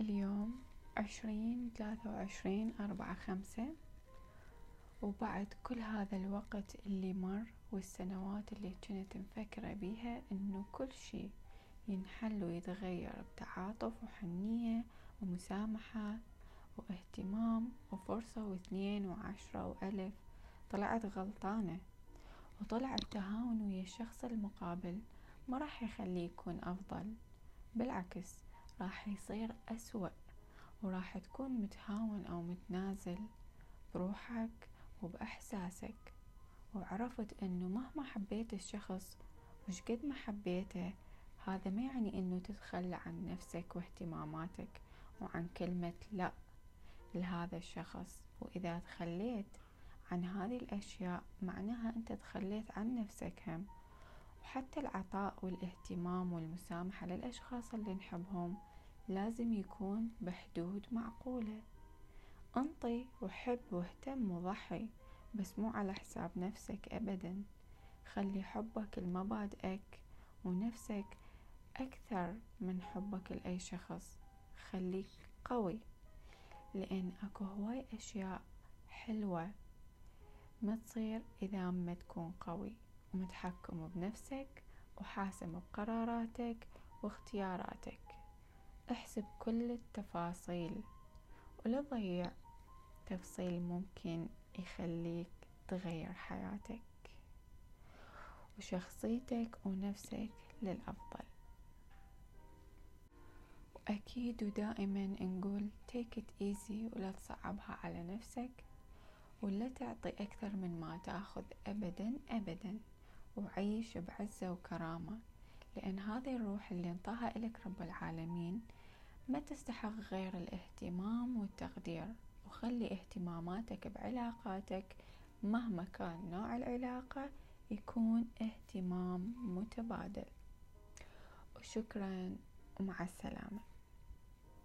اليوم عشرين ثلاثة وعشرين أربعة خمسة. وبعد كل هذا الوقت اللي مر والسنوات اللي كنت مفكرة بيها إنه كل شي ينحل ويتغير بتعاطف وحنية ومسامحة واهتمام وفرصة واثنين وعشرة وألف طلعت غلطانة. وطلع التهاون ويا الشخص المقابل ما راح يخليه يكون أفضل بالعكس راح يصير أسوأ وراح تكون متهاون أو متنازل بروحك وبإحساسك. وعرفت أنه مهما حبيت الشخص وش قد ما حبيته هذا ما يعني أنه تتخلى عن نفسك واهتماماتك وعن كلمة لأ لهذا الشخص. وإذا تخليت عن هذه الأشياء معناها أنت تخليت عن نفسك هم. وحتى العطاء والاهتمام والمسامحة للأشخاص اللي نحبهم لازم يكون بحدود معقولة. انطي وحب واهتم وضحي بس مو على حساب نفسك أبدا. خلي حبك لمبادئك ونفسك أكثر من حبك لأي شخص. خليك قوي لأن أكو هواي أشياء حلوة ما تصير إذا ما تكون قوي. ومتحكم بنفسك وحاسم بقراراتك واختياراتك. احسب كل التفاصيل ولا تضيع تفصيل ممكن يخليك تغير حياتك وشخصيتك ونفسك للأفضل. وأكيد ودائما نقول take it easy ولا تصعبها على نفسك ولا تعطي أكثر من ما تأخذ أبدا أبدا. وعيش بعزة وكرامة. لأن هذه الروح اللي انطاها إلك رب العالمين ما تستحق غير الاهتمام والتقدير. وخلي اهتماماتك بعلاقاتك مهما كان نوع العلاقة يكون اهتمام متبادل. وشكرا ومع السلامة.